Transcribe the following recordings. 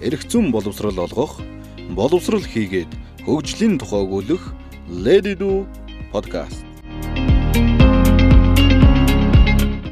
эрх зүйн боловсрал олгох, боловсрал хийгээд хөгжлийн тухай өгүүлэх Lady Do podcast.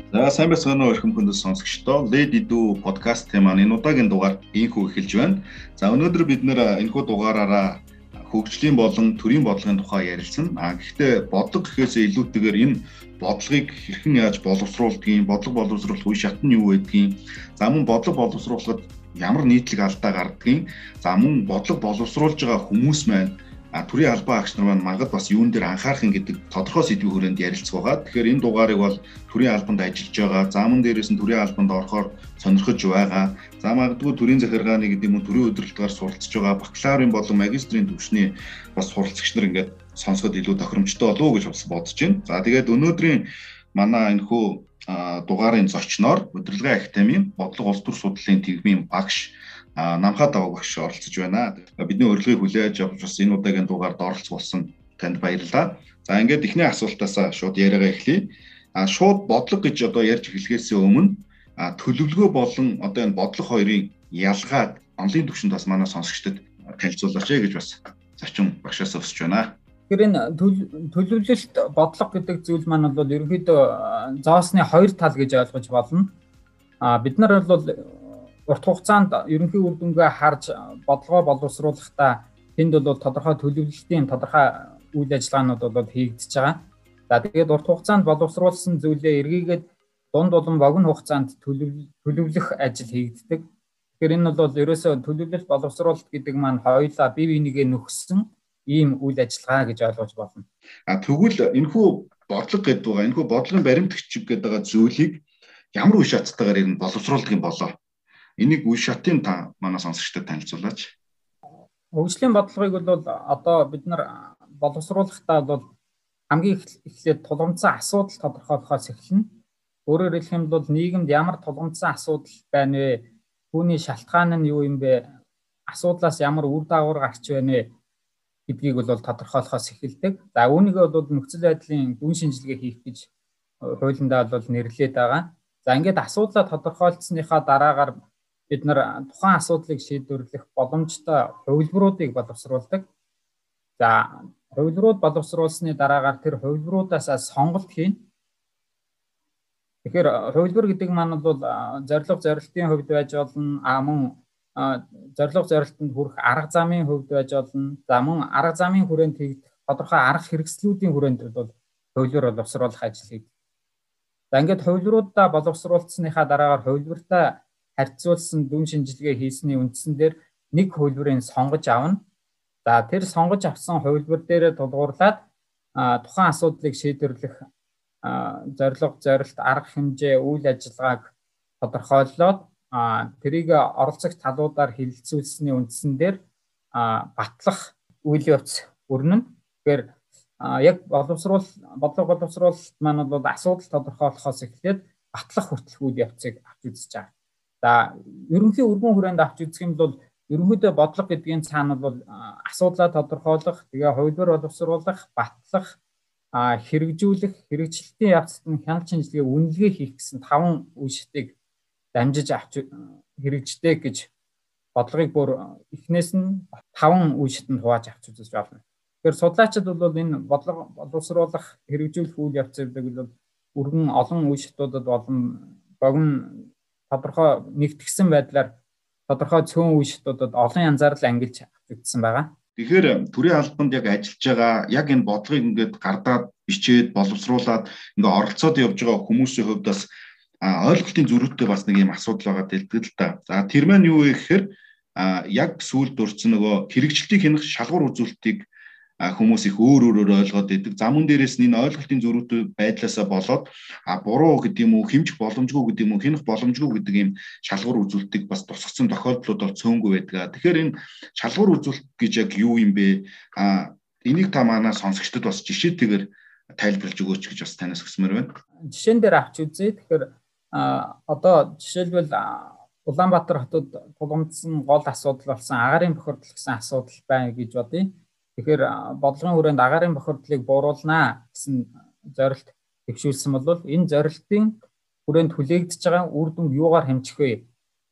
За сайн байцгаана уу эрхэм хүндэс сонсогчдоо. Lady Do podcast маань энэ удаагийн дугаар ийхүү эхэлж байна. За өнөөдөр бид нэр энэхүү дугаараараа хөгжлийн болон төрийн бодлогын тухай ярилцсан. А гэхдээ бодлого гэхээсээ илүүтэйгээр энэ бодлогыг хэрхэн яаж боловсруулдгийг, бодлого боловсруулах үе шат нь юу байдгийг, за мөн бодлого боловсруулахад ямар нийтлэг алдаа гардгийг, за мөн бодлого боловсруулж байгаа хүмүүс маань а төрийн албан агч нар маань магад бас юун дээр анхаарах гэдэг тодорхой сэдвийн хүрээнд ярилцах байгаа. Тэгэхээр энэ дугаарыг бол төрийн албанд ажиллаж байгаа. Заман дээрээс нь төрийн албанд орохоор сонирхож байгаа. За магадгүй төрийн захиргааны гэдэг юм уу төрийн удирдлагаар суралцж байгаа бакалаврын болон магистрийн төвшний бас суралцагч нар ингээд сонсоход илүү тохиромжтой болов уу гэж бас бодож байна. За тэгээд өнөөдрийн манай энэ хүү дугаарын зочноор удирдлагын академийн бодлого улс төр судлалын тэгмийн багш намхаа даваа багш оролцож байна. Бидний урилгыг хүлээж авч бас энэ удаагийн дугаард оролцуулсан танд баярлалаа. За ингээд эхний асуултаасаа шууд яриагаа эхлэе. А шууд бодлого гэж одоо ярьж эхлэхээс өмнө төлөвлөгөө болон одоо энэ бодлого хоёрын ялгааг онлайн түвшинд бас манай сонсогчдод танилцуулаач гэж бас зочин багшаас өсөж байна. Тэгэхээр энэ төлөвлөлт бодлого гэдэг зүйл маань бол ерөнхийдөө зоосны хоёр тал гэж ойлгож болно. А бид нар бол урт хугацаанд ерөнхий үр дүнгээ харж бодлогоо боловсруулахдаа тэнд бол тодорхой төлөвлөлтийн тодорхой үйл ажиллагаанууд бол хийгдэж байгаа. За тэгээд урт хугацаанд боловсруулсан зүйлээ эргээгээд дунд болон богино хугацаанд төлөвлөх ажил хийгддэг. Тэгэхээр энэ бол ерөөсөө төлөвлөлт боловсруулалт гэдэг маань хоёулаа бие бинийгээ нөхсөн ийм үйл ажиллагаа гэж ойлгож болно. А тэгвэл энэхүү бодлого гэдэг байгаа энэхүү бодлогын баримтгч гэдэг байгаа зүйлийг ямар үе шаттайгаар энэ боловсруулдаг юм болоо Энийг үе шатын та манай сонсогчдод танилцуулаач. Хөгжлийн бодлогыг бол одоо бид нар боловсруулахдаа бол хамгийн эхлээд тулгымцсан асуудал тодорхойлохоос эхэлнэ. Өөрөөр хэлэх юм бол нийгэмд ямар тулгымцсан асуудал байна вэ? Түүний шалтгаан нь юу юм бэ? Асуудлаас ямар үр дагавар гарч байна вэ? Гэдгийг бол тодорхойлохоос эхэлдэг. За үүнийг бол нөхцөл байдлын дүн шинжилгээ хийх гэж хуулиндаа бол нэрлээд байгаа. За ингээд асуудлаа тодорхойлцсныхаа дараагаар бид нар тухайн асуудлыг шийдвэрлэх боломжтой хувилбаруудыг боловсруулдаг. За хувилбарууд боловсруулсны дараагаар тэр хувилбаруудаас сонголт хийн. Тэгэхээр хувилбар гэдэг маань бол зорилго зорилтын хувьд байж болно, а мөн зорилго зорилтонд хүрэх арга замын хувьд байж болно. За мөн арга замын хүрээнд хийгдэх тодорхой арга хэрэгслүүдийн хүрээнд бол хувилбар боловсруулах ажил хийгдэх. За ингээд хувилбаруудаа боловсруулсныхаа дараагаар хувилбартаа харьцуулсан дүн шинжилгээ хийсний үндсэн дээр нэг хувилбарыг сонгож авна. За тэр сонгож авсан хувилбар дээр тулгуурлаад тухайн асуудлыг шийдвэрлэх зорилго, зорилт, арга хэмжээ, үйл ажиллагааг тодорхойлоод тэрийг оролцох талуудаар хилцүүлсэний үндсэн дээр батлах үйл явц өрнөн. Тэгэхээр яг боловсруул бодлого боловсруулалт маань бол асуудал тодорхойлохоос эхлээд батлах хүртэлх үйл явцыг авч үзэж байгаа. За ерөнхий өргөн хүрээнд авч үзэх юм бол ерөнхийдөө бодлого гэдгийн цаана бол асуудлаа тодорхойлох, тэгээ хувилбар боловсруулах, батлах, хэрэгжүүлэх, хэрэгжилтийн явцад нь хяналт шинжилгээ үнэлгээ хийх гэсэн таван үе шатыг дамжиж авч хэрэгждэг гэж бодлогыг бүр эхнээс нь таван үе шатанд хувааж авч үзэж байна. Тэгэхээр судлаачид бол энэ бодлого боловсруулах, хэрэгжүүлэх үйл явц гэдэг бол өргөн олон үе шатуудад болон богино тодорхой нэгтгсэн байдлаар тодорхой цөөн үе шатуудад олон янзаар л ангилж авчигдсан байгаа. Тэгэхээр төрийн албанд яг ажиллаж байгаа яг энэ бодлогыг ингээд гардаад бичээд боловсруулад ингээд оролцоод явж байгаа хүмүүсийн хувьд бас ойлголтын зөрүүтэй бас нэг юм асуудал байгаа дэлдэг л та. За тэр маань юу вэ гэхээр яг сүүлд дурдсан нөгөө хэрэгжилтийг хянах шалгуур үзүүлэлтийг хүмүүс их өөр өөрөөр ойлгоод идэг. Замун дээрээс нь энэ ойлголтын зөрүүтэй байдлаасаа болоод а буруу гэдэг юм уу, хэмжих боломжгүй гэдэг юм уу, хянах боломжгүй гэдэг ийм шалгуур үзүүлэлтийг бас тусгацсан тохиолдлууд бол цөөнгүй байдаг. Тэгэхээр энэ шалгуур үзүүлэлт гэж яг юу юм бэ? А энийг та манаа сонсогчдод бас жишээтэйгээр тайлбарлаж өгөөч гэж бас танаас хүсмээр байна. Жишээн дээр авч үзье. Тэгэхээр а одоо жишээлбэл Улаанбаатар хотод тулгамдсан гол асуудал болсон агарын бохирдол гэсэн асуудал байна гэж бодъё. Тэгэхээр бодлогын хүрээнд агаарын бохирдлыг бууруулнаа гэсэн зорилт төвшүүлсэн бол энэ зорилтын хүрээнд хүлээгдэж байгаа үр дүн юугаар хэмжих вэ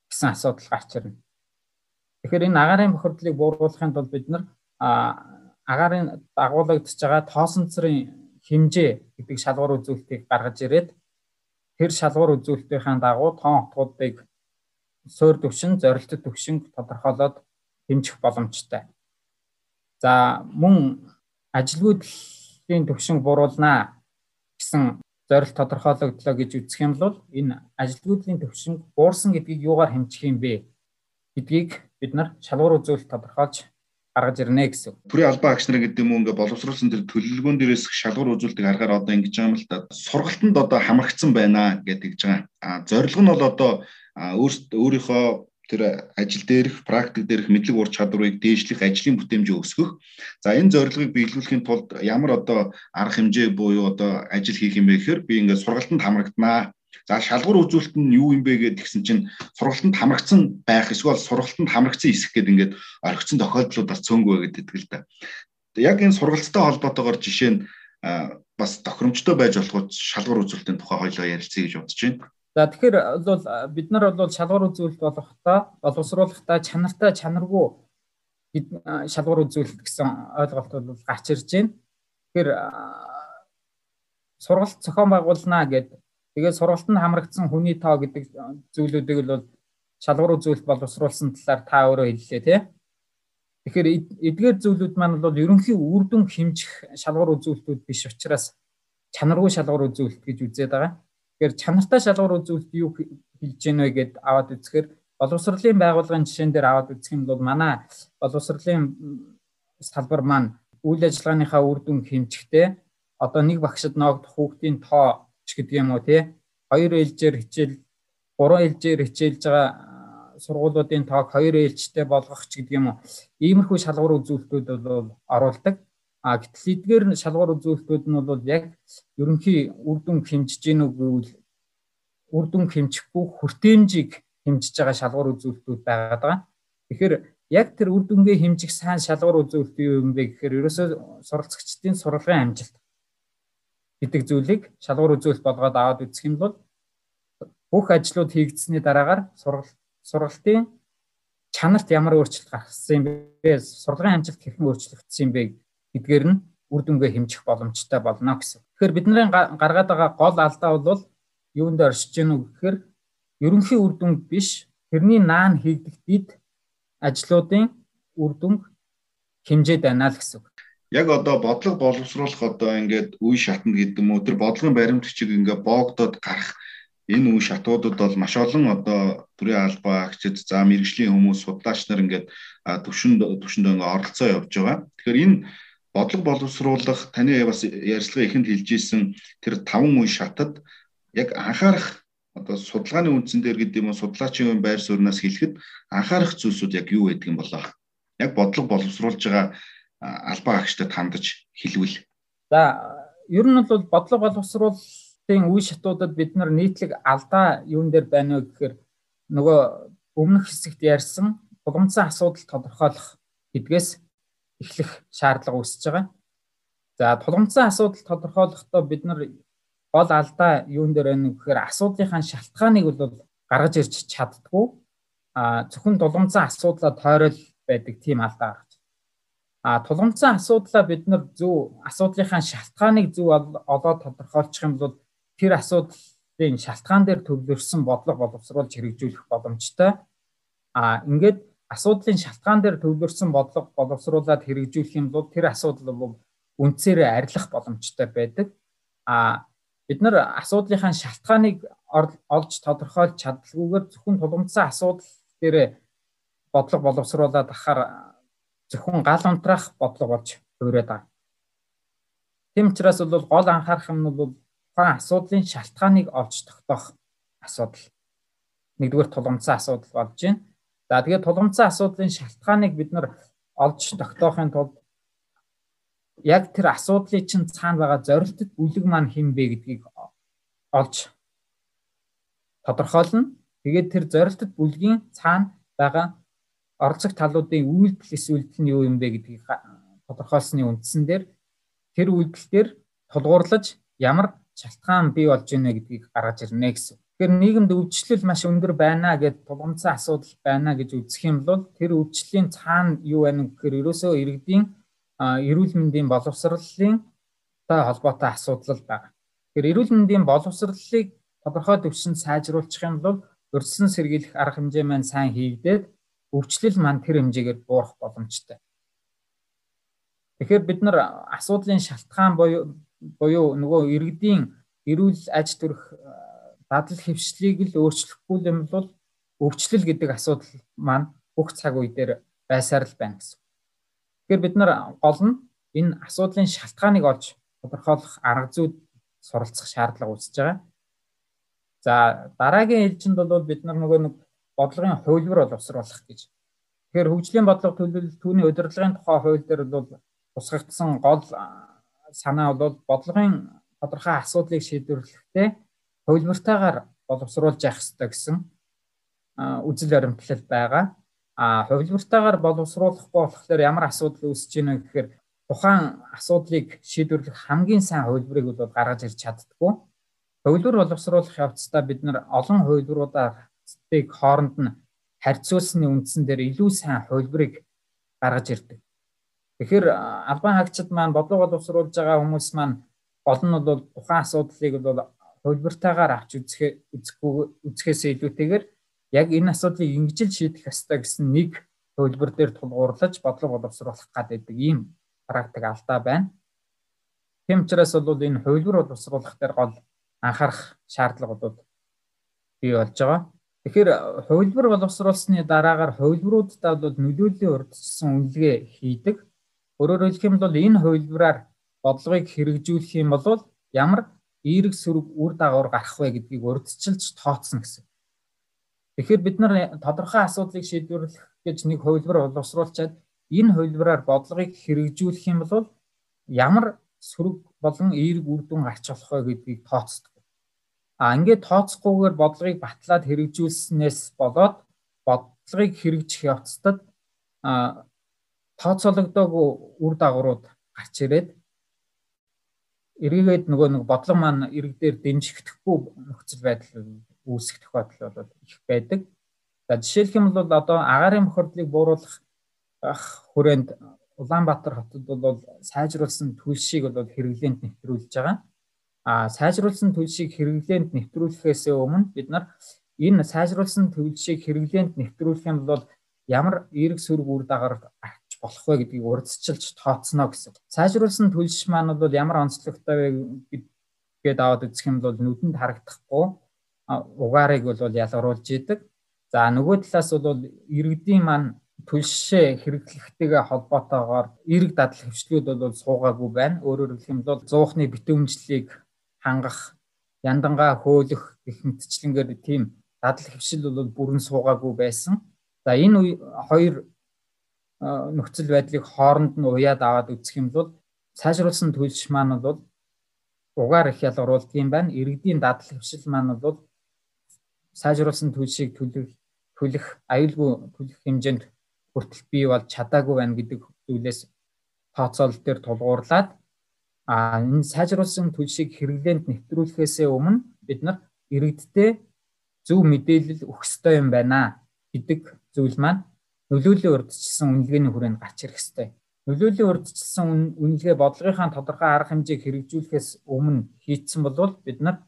гэсэн асуудал гарч ирнэ. Тэгэхээр энэ агаарын бохирдлыг бууруулахын тулд бид нар агаарын дагуулгадж байгаа тоосонцрын хэмжээ гэдэг шалгуур үзүүлэлтийг гаргаж ирээд тэр шалгуур үзүүлэлтийн дагуу тоон утгуудыг суур төвшин, зорилттой төвшин тодорхойлоод хэмжих боломжтой. За мөн ажилгүйдлийн төвшин бууруулнаа гэсэн зорилт тодорхойлогдлоо гэж үзэх юм бол энэ ажилгүйдлийн төвшин буурсан гэдгийг юугаар хэмжих юм бэ гэдгийг бид нар шалгуур үзүүлэлт тодорхойлж гаргаж ирнэ гэсэн. Төрийн албан агч нар гэдэг юм уу ингээ боловсруулсан тэр төлөвлөгөөн дээрээс шалгуур үзүүлэлтийг харахаар одоо ингэж байгаа юм л да. Сургалтанд одоо хамрагдсан байна гэдэг гэж байгаа. А зорилго нь бол одоо өөрийнхөө тэр ажил дээрх практик дээрх мэдлэг ур чадварыг дээшлэх ажлын бүтээмжийг өсгөх. За энэ зорилгыг биелүүлэхийн тулд ямар одоо арга хэмжээ буюу одоо ажил хийх юм бэ гэхээр би ингээд сургалтанд хамрагданаа За шалгуур үзүүлэлт нь юу юм бэ гэдгсэн чинь сургалтанд хамрагдсан байх эсвэл сургалтанд хамрагдсан хэсэг гэдэг ингээд орхисон тохиолдлуудаас цөөнгөө гэдэг л да. Яг энэ сургалттай холбоотойгоор жишээ нь бас тохиромжтой байж болох шалгуур үзүүлэлтийн тухай хоёлоо ярилцъя гэж бодож байна. За тэгэхээр бол бид нар бол шалгуур үзүүлэлт болохдоо боловсруулахдаа чанартай чанаргүй шалгуур үзүүлэлт гэсэн ойлголт бол гарч ирж байна. Тэгэхээр сургалт зохион байгуулнаа гэдэг Тэгээд сургалтанд хамрагдсан хүний тоо гэдэг зүйлүүдийг бол шалгуур үзүүлэлт боловсруулсан талаар та өөрөө хэллээ тий. Тэгэхээр эдгээр зүйлүүд маань бол ерөнхий үр дүн хэмжих шалгуур үзүүлэлтүүд биш учраас чанаргүй шалгуур үзүүлэлт гэж үзээд байгаа. Тэгэхээр чанартай шалгуур үзүүлэлт юу хэлж гэнэ вэ гэд аваад үзэхээр боловсролын байгууллагын жишээн дээр аваад үзэх юм бол манай боловсролын салбар маань үйл ажиллагааныхаа үр дүн хэмжихтэй одоо нэг багшид ноогдох хүүхдийн тоо ч гэдэг юм уу тий. Хоёр ээлжээр хичээл, гурван ээлжээр хичээлж байгаа сургуулиудын тоог хоёр ээлжтэй болгох ч гэдэг юм уу. Иймэрхүү шалгуур үзүүлэлтүүд бол оруулдаг. А гэтэл эдгээр шалгуур үзүүлэлтүүд нь бол яг ерөнхий үр дүн хэмжиж гин үгүй үр дүн хэмжихгүй хүртээмжийг хэмжиж байгаа шалгуур үзүүлэлтүүд байгаад байгаа. Тэгэхээр яг тэр үр дүнгээ хэмжих сайн шалгуур үзүүлэлт юу юм бэ гэхээр ерөөсөө суралцагчдын сургалтын амжилт гэдэг зүйлийг шалгуур үзүүлэлт болгоод аваад үзэх юм бол бүх ажлууд хийгдсэний дараагаар сургалтын чанарт ямар өөрчлөлт гарсан юм бэ? Сургалтын амжилт хэрхэн өөрчлөгдсөн юм бэ гэдгээр нь үр дүнгээ хэмжих боломжтой болно гэсэн. Тэгэхээр бидний гаргаад байгаа гол алдаа бол юунд оршиж гэнэ үү гэхээр ерөнхий үр дүн биш тэрний наан хийгдэх дид ажлуудын үр дүн хэмжээд байна л гэсэн яг одоо бодлого боловсруулах одоо ингээд үе шатнд гэдэг юм уу тэр бодлогын баримтчиг ингээд боогдоод гарах энэ үе шатуудад бол маш олон одоо төрийн албаа агчид за мэрэгжлийн хүмүүс судлаач нар ингээд төвшөнд төвшөндөө ингээд оролцоо явж байгаа. Тэгэхээр энэ бодлого боловсруулах таны бас ярьцлага ихэнд хэлж исэн тэр таван үе шатад яг анхаарах одоо судалгааны үндсэн дээр гэдэг юм уу судлаачийн байр сууриас хэлэхэд анхаарах зүйлсүүд яг юу байдаг юм болоо. Яг бодлого боловсруулж байгаа албаа агчдад хандаж хэлвэл. За ер нь бол бодлого боловсруулалтын үе шатуудад бид нар нийтлэг алдаа юун дээр байна вэ гэхээр нөгөө өмнөх хэсэгт ярьсан боломжтой асуудал тодорхойлох гэдгээс эхлэх шаардлага үүсэж байгаа. За тулгымцсан асуудал тодорхойлохдоо бид нар гол алдаа юун дээр байна гэхээр асуудлынхаа шалтгааныг бол гаргаж ирж чаддгүй. А зөвхөн тулгымцсан асуудлаа тойрол байдаг тийм алдаа А тулгамдсан асуудлаа бид нар зөв асуудлынхаа шалтгааныг зөв олоод тодорхойлчих юм бол тэр асуудлын шалтгаан дээр төвлөрсөн бодлого боловсруулж хэрэгжүүлэх боломжтой. А ингээд асуудлын шалтгаан дээр төвлөрсөн бодлого боловсруулаад хэрэгжүүлэх юм бол тэр асуудал бол үндсээрээ арилах боломжтой байдаг. А бид нар асуудлынхаа шалтгааныг олж тодорхойлж чадлаггүйгээр зөвхөн тулгамдсан асуудал дээр бодлого боловсруулаад ахаар зөвхөн гал унтраах бодлого болж хувираад байгаа. Тэм учраас бол гол анхаарах юм бол тухайн асуудлын шалтгааныг олж тогтоох асуудал. Нэгдүгээр тулгымцсан асуудал болж байна. За тэгээд тулгымцсан асуудлын шалтгааныг бид нар олж тогтоохын тулд яг тэр асуудлыг чинь цаана байгаа зорилтод бүлэг маань хэн бэ гэдгийг олж тодорхойлно. Тэгээд тэр зорилтод бүлгийн цаана байгаа оролцох талуудын үйлдэл эсвэл нь юу юм бэ гэдгийг тодорхойлсны үндсэн дээр тэр үйлдэл дээр тулгуурлаж ямар шалтгаан бий болж байна гэдгийг гаргаж ирнэ гэсэн. Тэгэхээр нийгэмд өвчлөл маш өндөр байна гэд тулгамдсан асуудал байна гэж үзэх юм бол тэр өвчлийн цаана юу байна гэхээр ерөөсөө иргэдийн эрүүл мэндийн боловсролын та холбоотой асуудал байна. Тэгэхээр эрүүл мэндийн боловсролыг тодорхой төвшөнд сайжруулах юм бол урьдчилан сэргийлэх арга хэмжээ маань сайн хийгдээд өвчлөл маань тэр хэмжээгээр буурах боломжтой. Тэгэхээр бид нар асуудлын шалтгаан буюу нөгөө иргэдийн эрүүл аж төрх дадал хөвшлийг л өөрчлөхгүй юм бол өвчлөл гэдэг асуудал маань бүх цаг үе дээр байсаар л байна гэсэн. Тэгэхээр бид нар гол нь энэ асуудлын шалтгааныг олж тодорхойлох арга зүйд суралцах шаардлага үүсэж байгаа. За дараагийн ээлжинд бол бид нар нөгөө нэг бодлогын хувилбар боловсруулах гэж. Тэгэхээр хөгжлийн бодлого төлөвлөл түүний удирдлагын тухай хууль дээр бол тусгагдсан гол санаа бол бодлогын тодорхой асуудлыг шийдвэрлэхдээ хувилбартаагаар боловсруулж явах хэрэгтэй гэсэн үзэл баримтлал байгаа. А хувилбартаагаар боловсруулахгүй болохоор ямар асуудал үүсэж байна гэхээр тухайн асуудлыг шийдвэрлэх хамгийн сайн хувилбарыг бол гаргаж ирч чаддгүй. Хувилбар боловсруулах явцдаа бид нар олон хувилбаруудыг хооронд нь харьцуулсны үндсэн дээр илүү сайн хувилбарыг гаргаж ирдэг. Тэгэхээр албан хаагчид маань бодлого боловсруулж байгаа хүмүүс маань гол нь бол тухайн асуудлыг бол хувилбартаагаар авч үзэхээ үзэхгүй үзэхээс илүүтэйгээр яг энэ асуудлыг ингэж л шийдэх ёстой гэсэн нэг хувилбар дээр тулгуурлаж бодлого боловсруулах гэдэг ийм практик алдаа байна. Тэм учраас бол энэ хувилбар боловсруулах дээр гол анхаарах шаардлагуудад бий болж байгаа. Тэгэхээр хувилбар боловсруулсны дараагаар хувилбаруудад бол нөлөөллийн урдчилсан үнэлгээ хийдэг. Өөрөөр хэлэх юм бол энэ хувилбараар бодлогыг хэрэгжүүлэх юм бол ямар эерэг сөрөг үр дагавар гарах вэ гэдгийг урдчилж тооцно гэсэн. Тэгэхээр бид нар тодорхой асуудлыг шийдвэрлэх гэж нэг хувилбар боловсруулчаад энэ хувилбараар бодлогыг хэрэгжүүлэх юм бол ямар сөрөг болон эерэг үр дүн гарч болох вэ гэдгийг тооцдог. А ингээд тооцохгүйгээр бодлогыг батлаад хэрэгжүүлснээс болоод бодлогыг хэрэгжих явцдад тооцоологдоогүй үр дагаврууд гарч ирээд эргээд нөгөө нэг бодлого маань иргэдээр дэмжигдэхгүй нөхцөл байдал үүсэх тохиолдол бол их байдаг. За жишээлх юм бол одоо агаарын бохирдлыг бууруулах хүрээнд Улаанбаатар хотод бол сайжруулсан төлшийг бол хэрэглээнд нэвтрүүлж байгаа. Сайжруулсан төлшийг хэрэглээнд нэвтрүүлэхээс өмнө бид нар энэ сайжруулсан төлшийг хэрэглээнд нэвтрүүлэх юм бол ямар эерэг сөрөг үр дагавар болох вэ гэдгийг урдчилж тооцно гэсэн. Сайжруулсан төлш маань бол ямар онцлогтой вэ гэдгээд аваад үзэх юм бол нүдэнд харагдахгүй угаарыг бол ялгаруулж идэг. За нөгөө талаас бол иргэдийн маань төлшөө хэрэглэхтэйгээ холбоотойгоор эерэг дадал хвшлүүд бол суугаагүй байна. Өөрөөр хэлэх юм бол зуухны битүүмжлэлийг хангах, яндангаа хөөлөх гэх мэтчлэнгээр тийм дадал хвшил бол бүрэн суугаагүй байсан. За энэ хоёр нөхцөл байдлыг хооронд нь уяад аваад үзэх юм бол сайжруулсан төлш маань бол угаар их ялгаруулдаг юм байна. Иргэдийн дадал хвшил маань бол сайжруулсан төлшийг төлөх төлөх аюулгүй төлөх хэмжээнд хүртэл бий болж чадаагүй байна гэдэг зүйлээс тооцоол дээр тулгуурлаад а энэ сайжруулсан төлшийг хэрэглээнд нэвтрүүлэхээс өмнө бид нар иргэдтэй зөв мэдээлэл өгөх ёстой юм байна гэдэг зүйл маань нөлөөллийн урдчилсан үнэлгээний хүрээнд гарч ирэх ёстой. Нөлөөллийн урдчилсан үнэлгээ бодлогынхаа тодорхой арга хэмжээг хэрэгжүүлэхээс өмнө хийцэн бол бид нар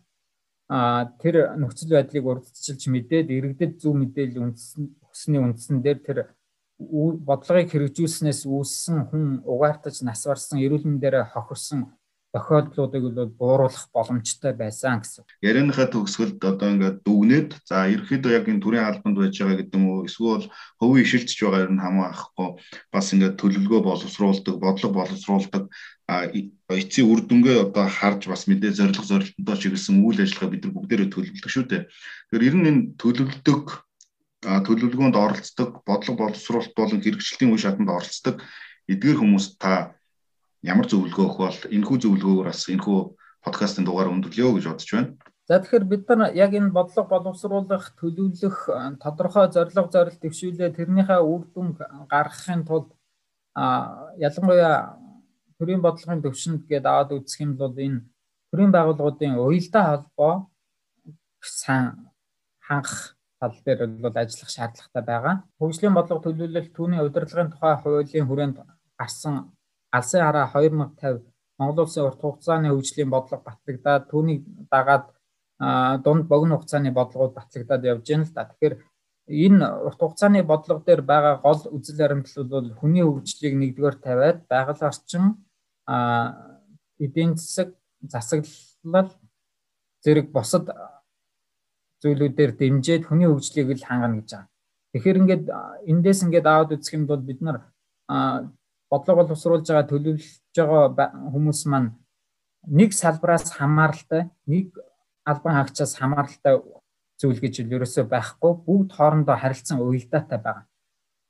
тэр нөхцөл байдлыг урдчилж мэдээд иргэдэд зөв мэдээлэл өгсөний үндсэн дээр тэр бодлогыг хэрэгжүүлснээс үүссэн хүн угаартаж нас барсан эрүүл мэндээр хохирсон тохиолдлуудыг бол бууруулах боломжтой байсан гэсэн. Ярианыхаа төгсгөлд одоо ингээд дүгнээд за ерөөхдөө яг энэ төрийн албанд байж байгаа гэдэг уу эсвэл хөвийн ишилтж байгаа юм хамаахгүй бас ингээд төлөвлөгөө боловсруулдаг, бодлого боловсруулдаг эцсийн үр дүнгээ одоо харж бас мэдээ зориг зорилттой чиглэсэн үйл ажиллагаа бид нар бүгдээрээ төлөвлөдөг шүү дээ. Тэгэхээр ер нь энэ төлөвлөдөг төлөвлөгөөнд оролцдог, бодлого боловсруулалт болон хэрэгжилтийн үе шатанд оролцдог эдгээр хүмүүс та ямар зөвлөгөө өгөх бол энэхүү зөвлөгөөгөр бас энэхүү подкастын дугаар өндөрлөё гэж бодож байна. За тэгэхээр бид нар яг энэ бодлого боловсруулах, төлөвлөх, тодорхой зорилго зорилт төвшүүлээ тэрнийхээ үр дүн гаргахын тулд ялангуяа төрийн бодлогын төвшөнд гээд аваад үзэх юм бол энэ төрийн байгууллагуудын уялдаа холбоо сайн хангах тал дээр бол ажиллах шаардлагатай байгаа. Хөгжлийн бодлого төлөвлөлт түүний удирдлагын тухай хуулийн хүрээнд гарсан алсын хараа 2050 Монгол улсын урт хугацааны хөгжлийн бодлого батлагдаад түүнийг дагаад дунд богино хугацааны бодлогууд батлагдаад явж байна л да. Тэгэхээр энэ урт хугацааны бодлого дээр байгаа гол үзэл баримтлал бол хүний хөгжлийг нэгдүгээр тавиад байгаль орчин эдийн засаг засаглал зэрэг бусад зүйлүүдээр дэмжиж хүний хөгжлийг л хангана гэж байгаа. Тэгэхээр ингээд эндээс ингээд аваад үзэх юм бол бид нар бодлого боловсруулж байгаа төлөвлөж байгаа хүмүүс маань нэг салбараас хамааралтай, нэг албан хаагчаас хамааралтай зүйл гэж ерөөсөө байхгүй бүгд хоорондоо харилцан уялдаатай байгаа.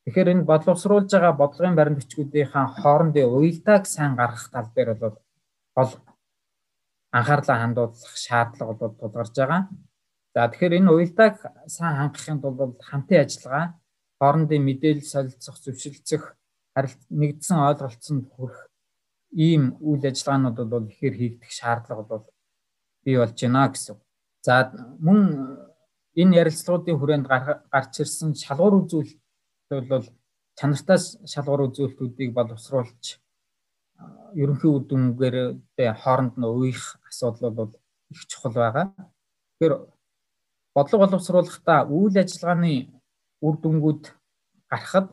Тэгэхээр энэ бодлогосруулж байгаа бодлогын баримт бичгүүдийн хоорондын уялдааг сайн гаргах тал дээр бол гол анхаарлаа хандуулах шаардлага бол тулгарч байгаа. За тэгэхээр энэ уялдааг сайн хангахын тулд хамтын ажиллагаа, хоорондын мэдээлэл солилцох, зөвшөлдсөх, нэгдсэн ойлголцонд хүрэх ийм үйл ажиллагаанууд бол ихээр хийгдэх шаардлага бол бий болж байна гэсэн. За мөн энэ ярилцлагуудын хүрээнд гарч ирсэн шалгуур үзүүлэлт бол чанартай шалгуур үзүүлэлтүүдийг боловсруулж ерөнхий үр дүнгээр хооронд нь уйх асуудал бол их чухал байгаа. Тэгэхээр бодлого боловсруулахдаа үйл ажиллагааны үр дүнгууд гарахад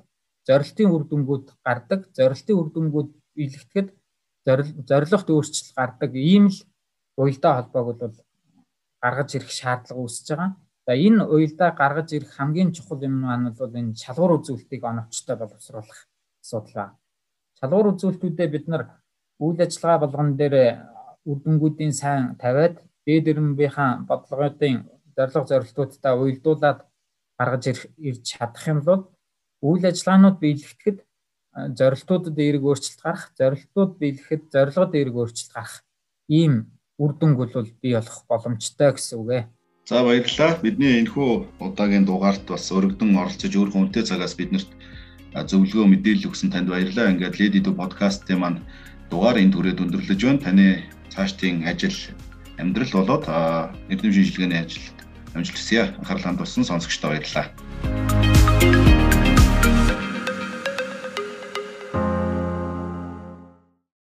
зорилтын үр дүнгууд гардаг, зорилтын үр дүнгууд биелэгдэхэд зорилгот өөрчлөлт гардаг ийм л уялдаа холбоог бол гаргаж ирэх шаардлага үүсэж байгаа. За энэ уялдаа гаргаж ирэх хамгийн чухал юм маань бол энэ шалгуур үзүүлэлтийг оновчтой боловсруулах асуудал байна. Шалгуур үзүүлэлтүүдэд бид нар үйл ажиллагаа болгон дээр үр дүнгуудын сайн тавиад дээд ирмэнийхэн бодлогоодын зорилго зорилтуудтай уялдуулаад гаргаж ирж чадах юм бол үйл ажиллагаанууд биелэгдэхэд зорилтуудад эерэг өөрчлөлт гарах, зорилтууд биелэхэд зорилгод эерэг өөрчлөлт гарах ийм үр дүнг бол бий болох боломжтой гэсэн үг ээ. За баярлалаа. Бидний энэхүү удаагийн дугаарт бас өргөдөн оролцож өөр хүнтэй цагаас биднэрт зөвлөгөө мэдээлэл өгсөн танд баярлалаа. Ингээд Lady Do podcast-ийн маань дугаар энэ түрээд өндөрлөж байна. Таны цаашдын ажил амьдрал болоод эрдэм шинжилгээний ажилд амжилт хүсье. Анхаарлаа хандуулсан сонсогчдоо баярлалаа.